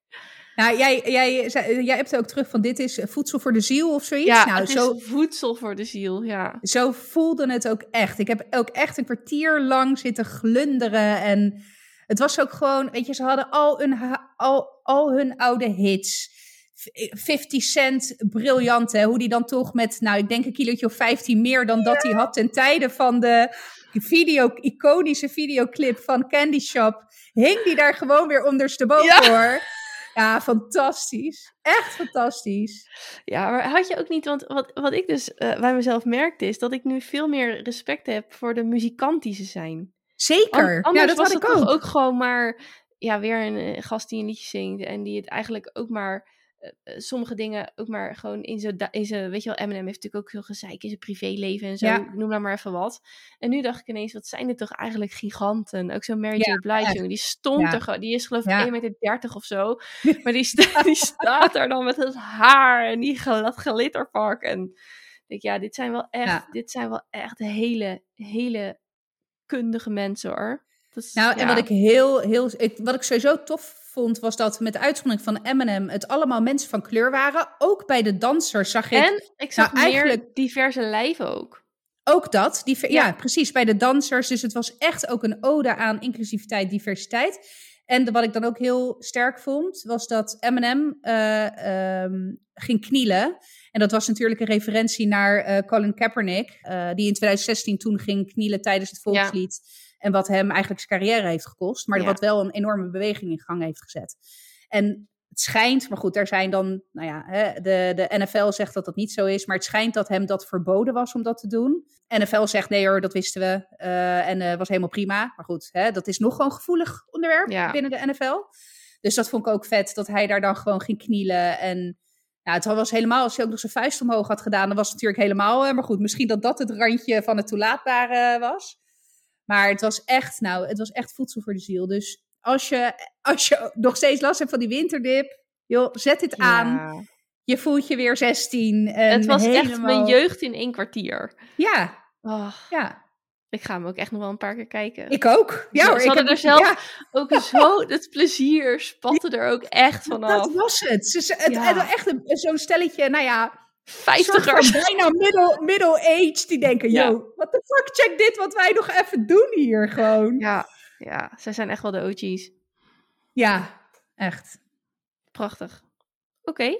Nou, jij, jij, jij hebt ook terug van dit is voedsel voor de ziel of zoiets. Ja, nou, het zo, is voedsel voor de ziel. Ja. zo voelde het ook echt. Ik heb ook echt een kwartier lang zitten glunderen. En het was ook gewoon, weet je, ze hadden al hun, al, al hun oude hits. V- 50 Cent, briljant hè. Hoe die dan toch met, nou, ik denk een kilootje of 15 meer dan dat hij had ten tijde van de video, iconische videoclip van Candy Shop. Hing die daar gewoon weer ondersteboven Ja. hoor. Ja, fantastisch. Echt fantastisch. Ja, maar had je ook niet, want wat, wat ik dus eh, bij mezelf merkte is dat ik nu veel meer respect heb voor de muzikanten die ze zijn. Zeker. An- anders ja, dat was had ik toch ook. ook gewoon maar, ja, weer een eh, gast die een liedje zingt en die het eigenlijk ook maar, eh, eh, sommige dingen ook maar gewoon in zijn, in zijn, weet je wel, Eminem heeft natuurlijk ook veel gezeik in zijn privéleven en zo, Ja. ik noem nou maar even wat. En nu dacht ik ineens, wat zijn dit toch eigenlijk giganten? Ook zo'n Mary Ja, J. Blige, echt. jongen, die stond Ja. er gewoon, die is geloof ik Ja. 1,30 meter of zo, [laughs] maar die, sta- die staat er dan met het haar en die dat glitterpak en ik denk, ja, dit zijn wel echt, Ja. dit zijn wel echt hele, hele kundige mensen hoor. Nou, en wat ik heel, heel, ik, wat ik sowieso tof vond, was dat met de uitzondering van Eminem het allemaal mensen van kleur waren. Ook bij de dansers zag ik En ik zag Nou, meer eigenlijk- diverse lijven ook. ook dat. Die, ja. Ja. precies, bij de dansers. Dus het was echt ook een ode aan inclusiviteit, diversiteit. En de- wat ik dan ook heel sterk vond, was dat Eminem eh, ehm, ging knielen. En dat was natuurlijk een referentie naar eh, Colin Kaepernick, eh, die in 2016 toen ging knielen tijdens het volkslied. En wat hem eigenlijk zijn carrière heeft gekost, maar Ja. wat wel een enorme beweging in gang heeft gezet. En het schijnt, maar goed, daar zijn dan, nou ja, hè, de, de NFL zegt dat dat niet zo is, maar het schijnt dat hem dat verboden was om dat te doen. NFL zegt nee hoor, dat wisten we eh, en was helemaal prima. Maar goed, hè, dat is nog gewoon een gevoelig onderwerp Ja. binnen de NFL. Dus dat vond ik ook vet, dat hij daar dan gewoon ging knielen en... Ja, het was helemaal, als hij ook nog zijn vuist omhoog had gedaan, dan was het natuurlijk helemaal. eh, Maar goed, misschien dat dat het randje van het toelaatbare was. Maar het was echt, nou, het was echt voedsel voor de ziel. Dus als je, als je nog steeds last hebt van die winterdip, joh, zet dit aan. Je voelt je weer 16. En Het was echt helemaal- mijn jeugd in één kwartier. Ja, Oh, ja. Ik ga hem ook echt nog wel een paar keer kijken. Ik ook. Ja, Ze- hoor, ze ik hadden er zelf ja, Ook [laughs] zo, het plezier spatte er ook echt vanaf. dat was het. Ze, het, Ja. het echt een- zo'n stelletje, nou ja, Vijftigers. bijna middle, middle age, die denken, yo, what the fuck, check dit wat wij nog even doen hier gewoon. Ja, ja, zij zijn echt wel de OG's. Ja, echt. Prachtig. Oké.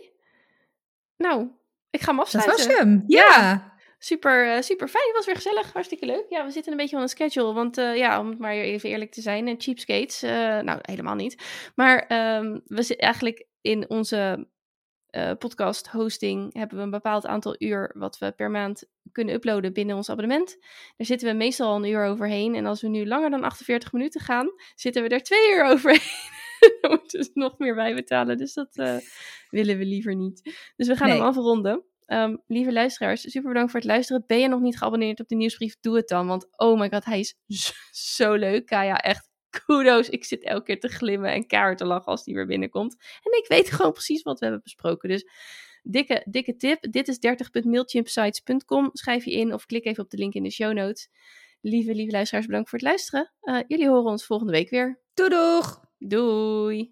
Nou, ik ga hem Dat afsluiten. was hem. Ja. Super, eh, super fijn. Het was weer gezellig. Hartstikke leuk. Ja, we zitten een beetje op een schedule. Want eh, ja, om het maar even eerlijk te zijn. En cheapskates. eh, nou, helemaal niet. Maar ehm, we zitten eigenlijk in onze podcast hosting. Hebben we een bepaald aantal uur. Wat we per maand kunnen uploaden binnen ons abonnement. Daar zitten we meestal een uur overheen. En als we nu langer dan 48 minuten gaan. Zitten we er twee uur overheen. [laughs] Dan moeten ze nog meer bij betalen. Dus dat willen we liever niet. Dus we gaan Nee. hem afronden. Ehm, lieve luisteraars, super bedankt voor het luisteren. Ben je nog niet geabonneerd op de nieuwsbrief? Doe het dan. Want oh my god, hij is [laughs] zo, leuk. Kaya, echt kudos. Ik zit elke keer te glimmen en keihard te lachen als die weer binnenkomt. En ik weet gewoon precies wat we hebben besproken. Dus dikke, dikke tip. Dit is 30.mailchimpsites.com. Schrijf je in of klik even op de link in de show notes. Lieve, lieve luisteraars, bedankt voor het luisteren. Eh, jullie horen ons volgende week weer. Doei doeg! Doei!